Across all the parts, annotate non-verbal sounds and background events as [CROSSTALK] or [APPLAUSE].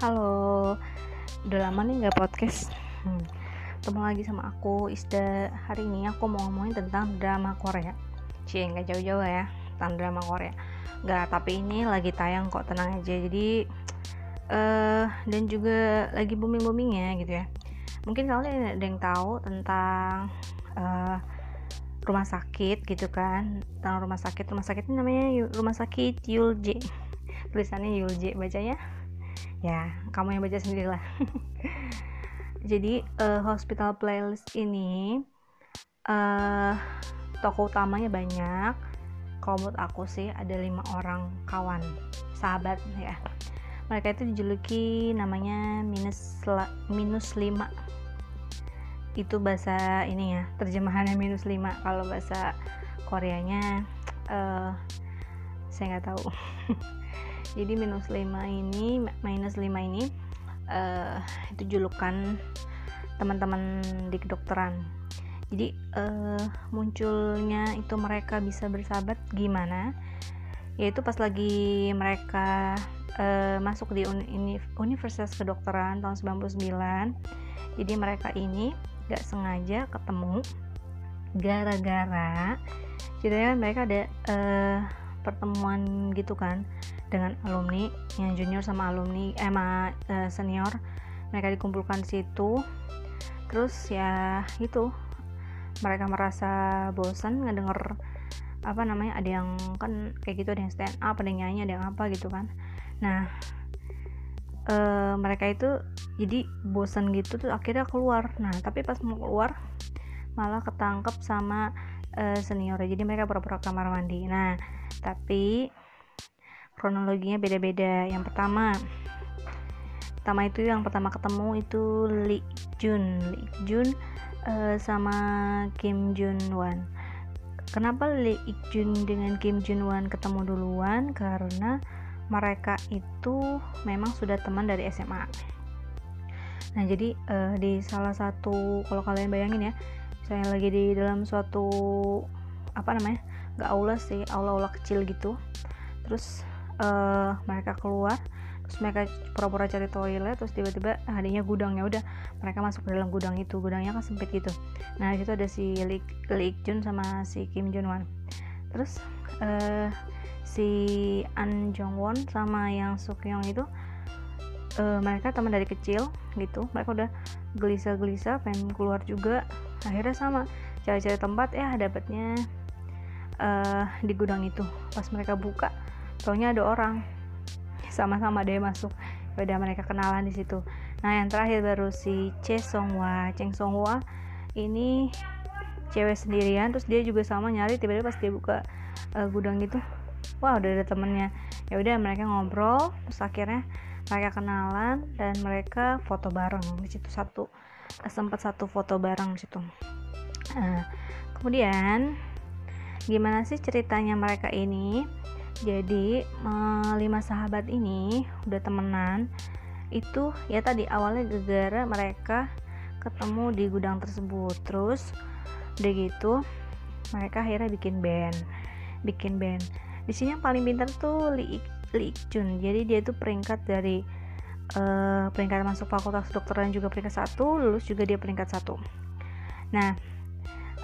Halo, udah lama nih nggak podcast. Hmm. Ketemu lagi sama aku Isda. Hari ini aku mau ngomongin tentang drama Korea. Cie, nggak jauh-jauh ya, tentang drama Korea. Nggak, tapi ini lagi tayang kok, tenang aja. Jadi, uh, dan juga lagi booming-boomingnya gitu ya. Mungkin kalian ada yang tahu tentang uh, rumah sakit gitu kan tentang rumah sakit rumah sakit ini namanya rumah sakit Yulje tulisannya Yulje bacanya ya kamu yang baca sendiri lah [LAUGHS] jadi uh, hospital playlist ini uh, toko utamanya banyak. Kalau menurut aku sih ada lima orang kawan sahabat ya. Mereka itu dijuluki namanya minus minus lima. Itu bahasa ini ya terjemahannya minus lima. Kalau bahasa Koreanya uh, saya nggak tahu [LAUGHS] jadi minus 5 ini minus 5 ini uh, itu julukan teman-teman di kedokteran. Jadi uh, munculnya itu mereka bisa bersahabat gimana? Yaitu pas lagi mereka uh, masuk di uni Universitas Kedokteran tahun 99 jadi mereka ini gak sengaja ketemu gara-gara ceritanya mereka ada uh, pertemuan gitu kan dengan alumni yang junior sama alumni eh uh, senior. Mereka dikumpulkan di situ. Terus ya itu mereka merasa bosan ngedenger apa namanya ada yang kan kayak gitu ada yang stand up ada yang nyanyi ada yang apa gitu kan. Nah uh, mereka itu jadi bosan gitu tuh akhirnya keluar. Nah tapi pas mau keluar malah ketangkep sama uh, senior jadi mereka pura-pura kamar mandi. Nah tapi kronologinya beda-beda. Yang pertama pertama itu yang pertama ketemu itu Lee Jun. Lee Jun uh, sama Kim Jun Wan. Kenapa Lee Jun dengan Kim Jun Wan ketemu duluan? Karena mereka itu memang sudah teman dari SMA nah jadi uh, di salah satu kalau kalian bayangin ya saya lagi di dalam suatu apa namanya gak aula sih aula-aula kecil gitu. Terus uh, mereka keluar terus mereka pura-pura cari toilet terus tiba-tiba adanya gudangnya udah mereka masuk ke dalam gudang itu gudangnya kan sempit gitu. Nah di situ ada si Lee, Lee Jun sama si Kim Jong Wan terus uh, si An Jong Won sama yang Sukyong itu uh, mereka teman dari kecil gitu. Mereka udah gelisah-gelisah pengen keluar juga. Akhirnya sama cari-cari tempat ya dapatnya uh, di gudang itu. Pas mereka buka taunya ada orang. Sama-sama dia masuk. Ya udah mereka kenalan di situ. Nah yang terakhir baru si Che Songhwa. Cheng Songhwa ini cewek sendirian terus dia juga sama nyari tiba-tiba pas dia buka uh, gudang gitu wah udah ada temennya. Ya udah mereka ngobrol terus akhirnya mereka kenalan dan mereka foto bareng. Di situ satu sempat satu foto bareng di situ. Nah, kemudian gimana sih ceritanya mereka ini jadi lima sahabat ini udah temenan. Itu ya tadi awalnya gara-gara mereka ketemu di gudang tersebut. Terus udah gitu mereka akhirnya bikin band. Bikin band. Di sini yang paling pintar tuh Lee, Lee Jun. Jadi dia tuh peringkat dari uh, peringkat masuk fakultas kedokteran juga peringkat satu lulus juga dia peringkat satu. Nah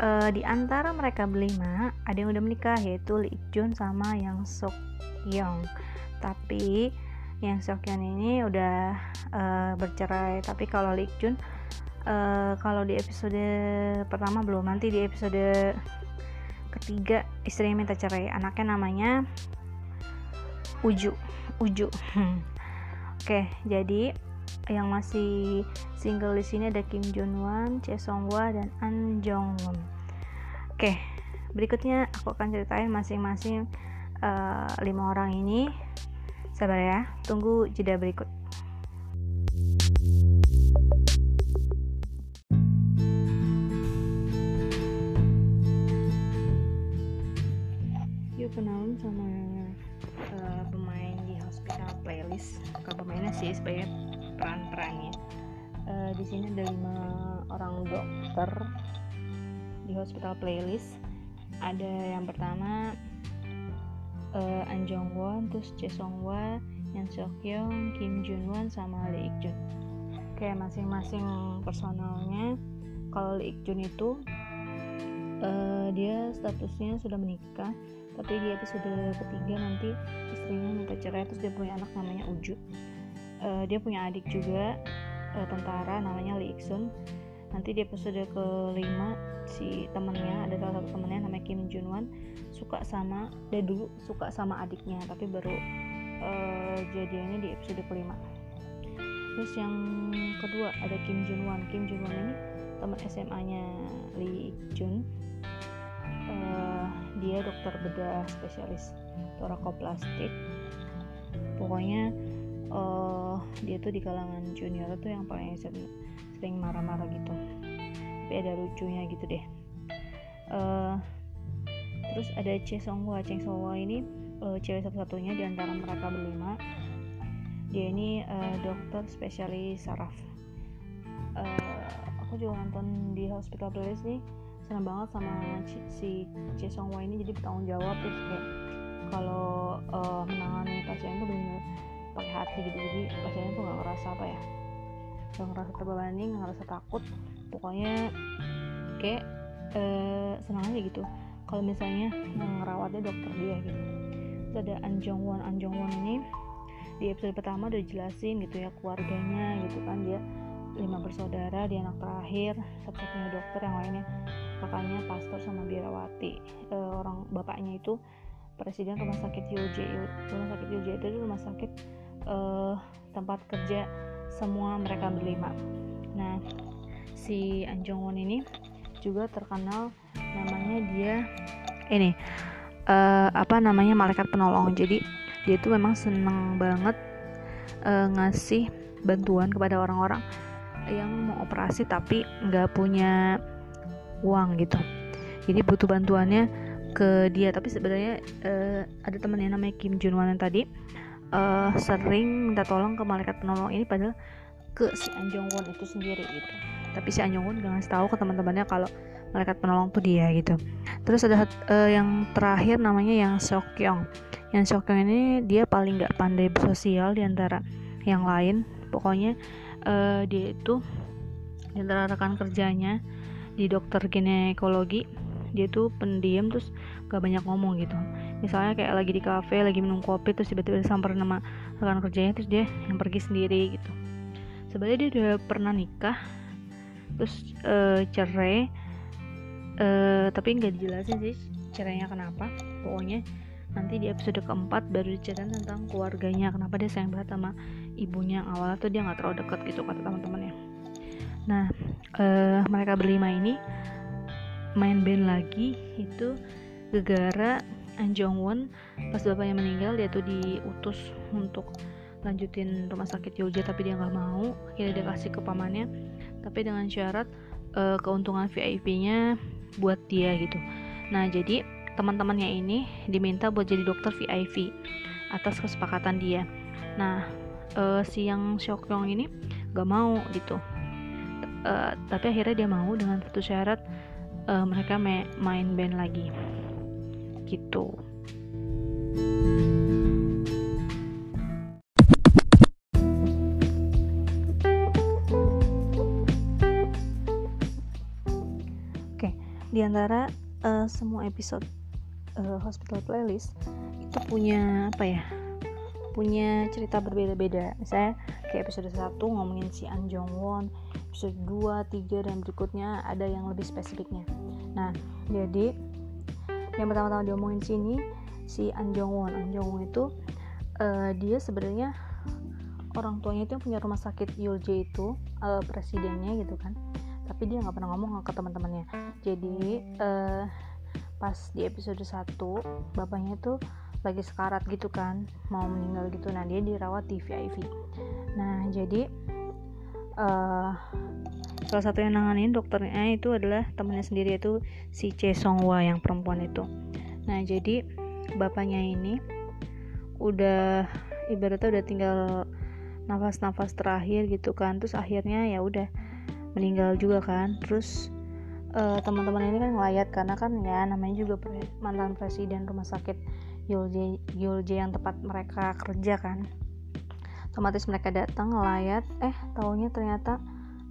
uh, di antara mereka berlima ada yang udah menikah yaitu Lee Jun sama yang Sok Young tapi yang Sok Young ini udah uh, bercerai. Tapi kalau Lee Jun uh, kalau di episode pertama belum nanti di episode ketiga istrinya minta cerai. Anaknya namanya Uju. Uju. [LAUGHS] Oke okay, jadi yang masih single di sini ada Kim Jong Wan, Choi Song Hwa dan An Jong Won. Oke, berikutnya aku akan ceritain masing-masing uh, lima orang ini. Sabar ya, tunggu jeda berikut. Yuk kenalan sama uh, pemain di hospital playlist. Bukan pemainnya sih, sebagai peran-perannya uh, di sini ada lima orang dokter di hospital playlist. Ada yang pertama uh, An Jong Won terus Che Song Hwa Yan Seokyeong, Kim Junwon sama Lee Ik Jun. Kayak masing-masing personalnya. Kalau Lee Ik Jun itu uh, dia statusnya sudah menikah tapi itu sudah ketiga nanti istrinya minta cerai terus dia punya anak namanya Uju uh, dia punya adik juga uh, tentara namanya Lee Ik Sun nanti di episode kelima si temennya ada salah satu temennya namanya Kim Jun Wan suka sama dia dulu suka sama adiknya tapi baru uh, jadiannya di episode kelima. Terus yang kedua ada Kim Jun Wan Kim Jun Wan ini teman SMA nya Lee Jun uh, dia dokter bedah spesialis torakoplastik. Pokoknya uh, dia tuh di kalangan junior tuh yang paling sering marah-marah gitu. Tapi ada lucunya gitu deh. Uh, terus ada Che Songhwa Che Songhwa ini uh, cewek satu-satunya di antara mereka berlima. Dia ini uh, dokter spesialis saraf. Uh, aku juga nonton di hospital playlist nih. Senang banget sama si Che Songhwa ini jadi bertanggung jawab. Terus kayak kalau uh, menangani pasien itu benar pakai hati gitu. Jadi pasiennya tuh nggak ngerasa apa ya gak ngerasa terbebani gak ngerasa takut. Pokoknya kayak eh, senang aja gitu. Kalau misalnya yang ngerawatnya dokter dia gitu. Terus ada Anjong Won Anjong Won ini di episode pertama udah jelasin gitu ya keluarganya gitu kan. Dia lima bersaudara dia anak terakhir satu-satunya dokter yang lainnya kakaknya pastor sama biarawati e, orang bapaknya itu presiden rumah sakit UJ rumah sakit UJ itu rumah sakit e, tempat kerja semua mereka berlima. Nah si Anjong Won ini juga terkenal namanya dia ini uh, apa namanya malaikat penolong. Jadi dia itu memang seneng banget uh, ngasih bantuan kepada orang-orang yang mau operasi tapi nggak punya uang gitu. Jadi butuh bantuannya ke dia. Tapi sebenarnya uh, ada temannya namanya Kim Jun Wan yang tadi uh, sering minta tolong ke malaikat penolong ini padahal ke si Anjong Won itu sendiri gitu. Tapi si Anjong Won gak ngasih tahu ke teman-temannya kalau malaikat penolong tuh dia gitu. Terus ada uh, yang terakhir namanya yang Seokyeong yang Seokyeong ini dia paling gak pandai bersosial di antara yang lain. Pokoknya uh, dia itu di antara rekan kerjanya di dokter ginekologi dia tuh pendiam terus gak banyak ngomong gitu misalnya kayak lagi di kafe lagi minum kopi terus tiba-tiba disamperin nama rekan kerjanya terus dia yang pergi sendiri gitu. Sebenarnya dia udah pernah nikah terus uh, cerai uh, tapi nggak dijelasin sih cerainya kenapa. Pokoknya nanti di episode keempat baru diceritain tentang keluarganya kenapa dia sayang banget sama ibunya. Yang awalnya tuh dia nggak terlalu deket gitu kata teman-temannya. Nah uh, mereka berlima ini main band lagi itu gegara Jong Won pas bapaknya meninggal dia tuh diutus untuk lanjutin rumah sakit Jogja tapi dia nggak mau. Akhirnya dia kasih ke pamannya. Tapi dengan syarat uh, keuntungan VIP-nya buat dia gitu. Nah jadi teman-temannya ini diminta buat jadi dokter VIP atas kesepakatan dia. Nah uh, si yang Shokyong ini gak mau gitu. Uh, tapi akhirnya dia mau dengan satu syarat uh, mereka main band lagi gitu. Oke di antara uh, semua episode uh, hospital playlist itu punya apa ya punya cerita berbeda-beda. Misalnya kayak episode 1 ngomongin si An Jong Won episode 2, 3 dan berikutnya ada yang lebih spesifiknya. Nah jadi yang pertama-tama diomongin sini si An Jong Won An Jong Won itu uh, dia sebenarnya orang tuanya itu yang punya rumah sakit Yulje itu uh, presidennya gitu kan. Tapi dia nggak pernah ngomong ke teman-temannya. Jadi uh, pas di episode 1 bapaknya tuh lagi sekarat gitu kan mau meninggal gitu. Nah dia dirawat di VIP nah jadi uh, salah satu yang nanganin dokternya itu adalah temannya sendiri itu si Che Songhwa yang perempuan itu. Nah jadi bapaknya ini udah ibaratnya udah tinggal nafas-nafas terakhir gitu kan. Terus akhirnya ya udah meninggal juga kan. Terus uh, teman-teman ini kan ngelayat karena kan ya namanya juga mantan presiden rumah sakit Yulje Yulje yang tempat mereka kerja kan. Otomatis mereka datang ngelayat eh taunya ternyata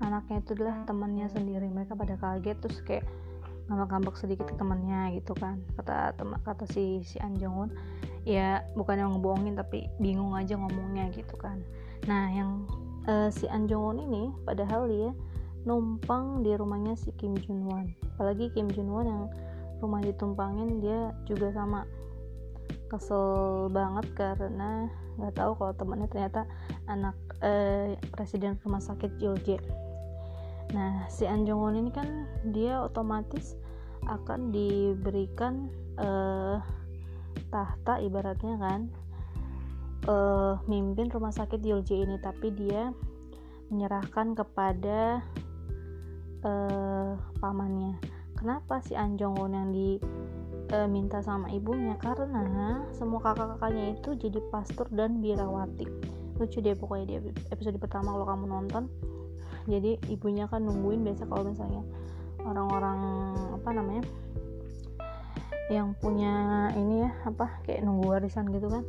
anaknya itu adalah temannya sendiri. Mereka pada kaget terus kayak ngambek-ngambek sedikit ke temannya gitu kan. Kata kata si si Anjongun ya bukan yang ngebohongin tapi bingung aja ngomongnya gitu kan. Nah yang uh, si Anjongun ini padahal dia numpang di rumahnya si Kim Jun Won apalagi Kim Jun Won yang rumah ditumpangin dia juga sama. Kesel banget karena nggak tahu kalau temannya ternyata anak eh, presiden rumah sakit Jolje nah si An Jong Won ini kan dia otomatis akan diberikan eh, tahta ibaratnya kan. Eh, mimpin rumah sakit Jolje ini tapi dia menyerahkan kepada eh, pamannya. Kenapa si An Jong Won yang di e, minta sama ibunya? Karena semua kakak-kakaknya itu jadi pastor dan birawati. Lucu deh pokoknya di episode pertama kalau kamu nonton jadi ibunya kan nungguin biasa kalau misalnya orang-orang apa namanya yang punya ini ya apa kayak nunggu warisan gitu kan.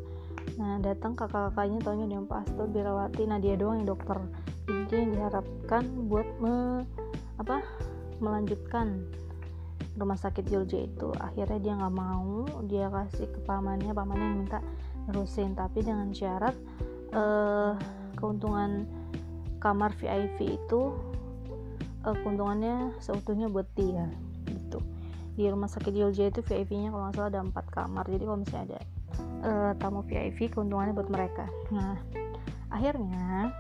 Nah datang kakak-kakaknya taunya dia pastor birawati nah dia doang yang dokter. Jadi dia yang diharapkan buat me, apa melanjutkan rumah sakit Jogja itu. Akhirnya dia nggak mau dia kasih ke pamannya. Pamannya yang minta nerusin. Tapi dengan syarat uh, keuntungan kamar VIP itu uh, keuntungannya seutuhnya buat dia gitu. Di rumah sakit Jogja itu VIP-nya kalau nggak salah ada empat kamar. Jadi kalau misalnya ada uh, tamu VIP keuntungannya buat mereka. Nah akhirnya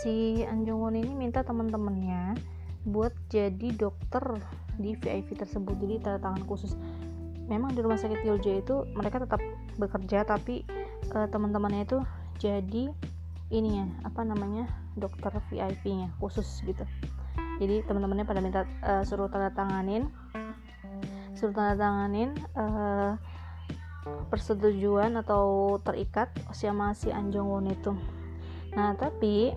si Anjung Won ini minta teman-temannya buat jadi dokter di VIP tersebut. Jadi tanda tangan khusus. Memang di rumah sakit Yolja itu mereka tetap bekerja tapi uh, teman-temannya itu jadi ini ya apa namanya dokter VIP-nya khusus gitu. Jadi teman-temannya pada minta uh, suruh tanda tanganin suruh tanda tanganin uh, persetujuan atau terikat sama si Anjong Won itu. Nah tapi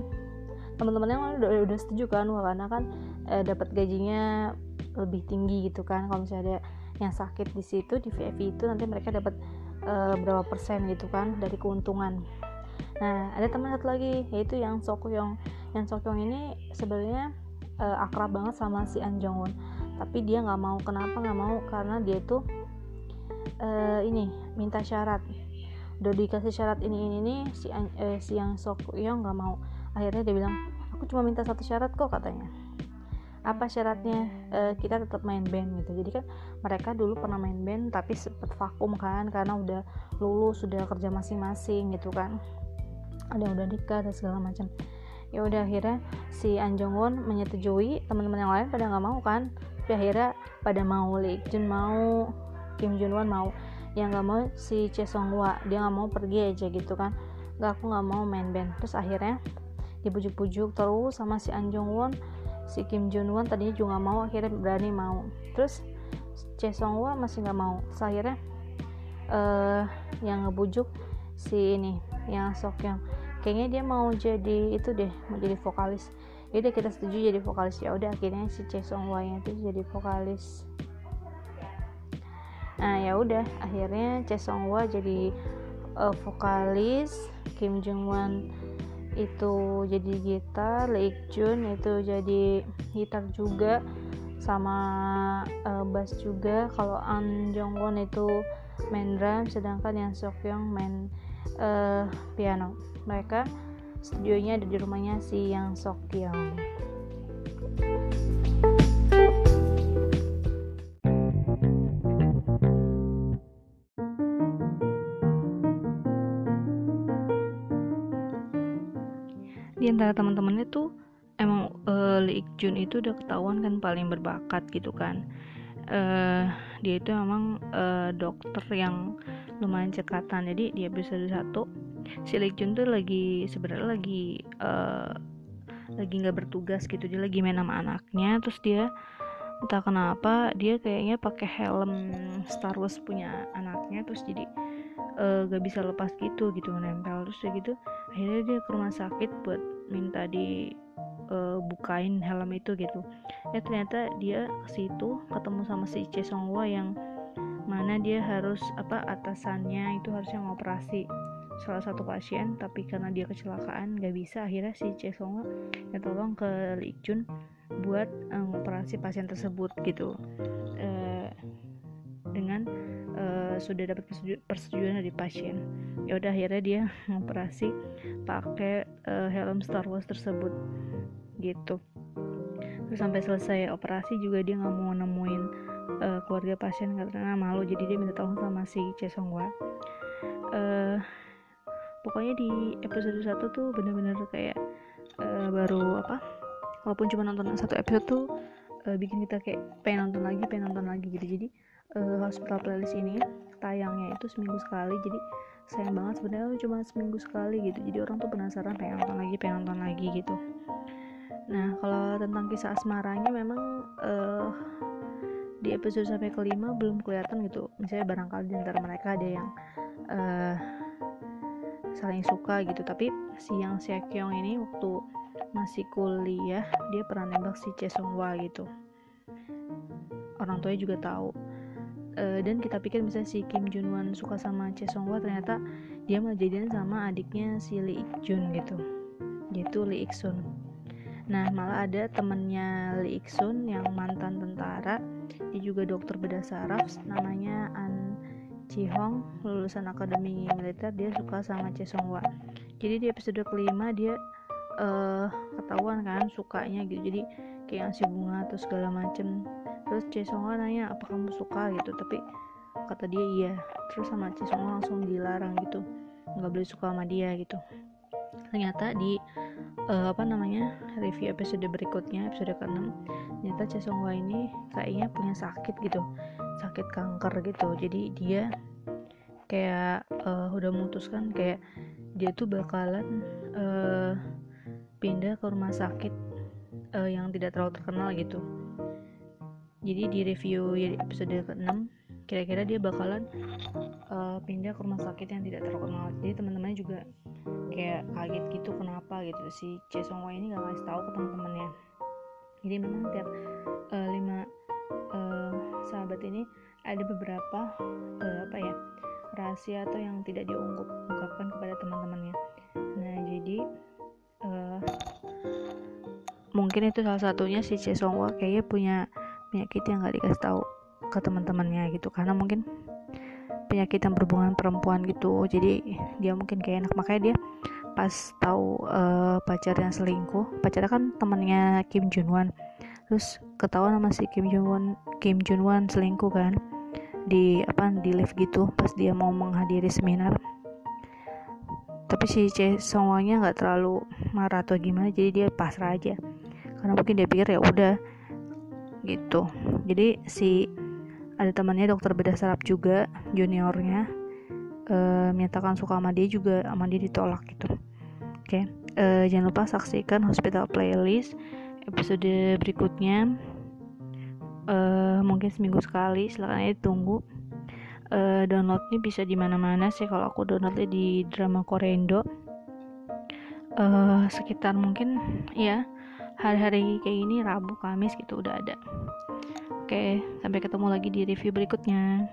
teman-temannya udah, udah setuju kan wah karena kan eh, dapat gajinya lebih tinggi gitu kan. Kalau misalnya ada yang sakit di situ di VIP itu nanti mereka dapat uh, berapa persen gitu kan dari keuntungan nah ada teman satu lagi yaitu yang Sokyong. Yang Sokyong ini sebenarnya uh, akrab banget sama si An Jong Won tapi dia nggak mau. Kenapa nggak mau? Karena dia tuh uh, ini minta syarat. Udah dikasih syarat ini ini nih si eh, si yang Sokyong nggak mau. Akhirnya dia bilang aku cuma minta satu syarat kok katanya. Apa syaratnya? E, kita tetap main band gitu. Jadi kan mereka dulu pernah main band tapi sempat vakum kan karena udah lulus sudah kerja masing-masing gitu kan ada yang udah nikah dan segala macam. Ya udah akhirnya si An Jong Won menyetujui teman-teman yang lain pada nggak mau kan. Tapi akhirnya pada mau Lee Jun mau Kim Jun Won mau. Yang nggak mau si Che Song Hwa dia nggak mau pergi aja gitu kan. Nggak aku nggak mau main band. Terus akhirnya dibujuk-bujuk terus sama si An Jong Won. Si Kim Jun Won tadinya juga gak mau akhirnya berani mau. Terus Che Song Hwa masih nggak mau. Terus akhirnya uh, yang ngebujuk si ini yang Sok yang kayaknya dia mau jadi itu deh mau jadi vokalis. Ya kita setuju jadi vokalis. Ya udah akhirnya si Che Song Hwa itu jadi vokalis. Nah ya udah akhirnya Che Song Hwa jadi uh, vokalis. Kim Jung Won itu jadi gitar, Lee Jun itu jadi gitar juga. Sama uh, bass juga. Kalau An Jong Won itu main drum sedangkan yang Seokyeong main uh, piano mereka studionya ada di rumahnya si yang Seokyeong di antara teman-temannya tuh emang uh, Lee Ik Jun itu udah ketahuan kan paling berbakat gitu kan. Uh, dia itu emang uh, dokter yang lumayan cekatan. Jadi dia bisa satu si Lee Jun tuh lagi sebenarnya lagi uh, lagi nggak bertugas gitu. Dia lagi main sama anaknya terus dia entah kenapa dia kayaknya pakai helm Star Wars punya anaknya terus jadi uh, gak bisa lepas gitu gitu nempel terus kayak gitu akhirnya dia ke rumah sakit buat minta di uh, bukain helm itu gitu. Ya ternyata dia ke situ ketemu sama si Che Songwa yang mana dia harus apa atasannya itu harusnya ngoperasi. Salah satu pasien tapi karena dia kecelakaan nggak bisa. Akhirnya si Song ya tolong ke Lee buat um, operasi pasien tersebut gitu. Uh, dengan uh, sudah dapat persetujuan dari pasien. Ya udah akhirnya dia [LAUGHS] operasi pakai uh, helm Star Wars tersebut gitu. Terus sampai selesai operasi juga dia nggak mau nemuin uh, keluarga pasien karena malu. Jadi dia minta tolong sama si Che Song Wa uh, pokoknya di episode 1 tuh bener-bener kayak uh, baru apa walaupun cuma nonton satu episode tuh uh, bikin kita kayak pengen nonton lagi pengen nonton lagi gitu. Jadi uh, hospital playlist ini. Tayangnya itu seminggu sekali. Jadi sayang banget sebenarnya cuma seminggu sekali gitu. Jadi orang tuh penasaran pengen nonton lagi pengen nonton lagi gitu. Nah kalau tentang kisah asmaranya memang uh, di episode sampai kelima belum kelihatan gitu. Misalnya barangkali di antara mereka ada yang uh, saling suka gitu. Tapi si yang Sekyong ini waktu masih kuliah dia pernah nembak si Chesongwa gitu. Orang tuanya juga tahu. Uh, dan kita pikir misalnya si Kim Junwan suka sama Chesongwa ternyata dia malah jadian sama adiknya si Lee Ik Jun gitu. Yaitu Lee Ik Sun nah malah ada temennya Lee Ik Sun yang mantan tentara dia juga dokter bedah saraf namanya An Ji Hong lulusan akademi militer. Dia suka sama Che Song Wa. Jadi di episode kelima dia uh, ketahuan kan sukanya gitu. Jadi kayak ngasih bunga atau segala macem. Terus Che Song Wa nanya apa kamu suka? gitu. Tapi kata dia iya. Terus sama Che Song Wa langsung dilarang gitu. Nggak boleh suka sama dia gitu. Ternyata di uh, apa namanya review episode berikutnya episode ke-6 ternyata Che Song Wa ini kayaknya punya sakit gitu sakit kanker gitu. Jadi dia kayak uh, udah memutuskan kayak dia tuh bakalan uh, pindah ke rumah sakit uh, yang tidak terlalu terkenal gitu. Jadi di review episode ke-6 kira-kira dia bakalan uh, pindah ke rumah sakit yang tidak terkenal. Jadi teman-temannya juga kayak kaget gitu kenapa gitu. Si Che Song Wai ini gak ngasih tahu ke teman-temannya jadi memang tiap uh, lima uh, sahabat ini ada beberapa uh, apa ya rahasia atau yang tidak diungkapkan kepada teman-temannya nah jadi uh, mungkin itu salah satunya si Chesongwa kayaknya punya penyakit yang gak dikasih tahu ke teman-temannya gitu. Karena mungkin penyakit yang berhubungan perempuan gitu. Jadi dia mungkin kayak enak. Makanya dia pas tahu uh, pacar yang selingkuh pacarnya kan temannya Kim Junwan terus ketahuan sama si Kim Junwan Kim Junwan selingkuh kan di apa di live gitu pas dia mau menghadiri seminar. Tapi si C semuanya nggak terlalu marah atau gimana jadi dia pasrah aja. Karena mungkin dia pikir ya udah gitu. Jadi si ada temannya dokter bedah saraf juga juniornya. E, menyatakan suka sama dia juga sama dia ditolak gitu. Oke e, jangan lupa saksikan hospital playlist episode berikutnya. Uh, mungkin seminggu sekali silahkan aja tunggu uh, downloadnya bisa di mana-mana sih kalau aku downloadnya di drama Korendo. Uh, sekitar mungkin ya hari-hari kayak ini Rabu Kamis gitu udah ada oke sampai ketemu lagi di review berikutnya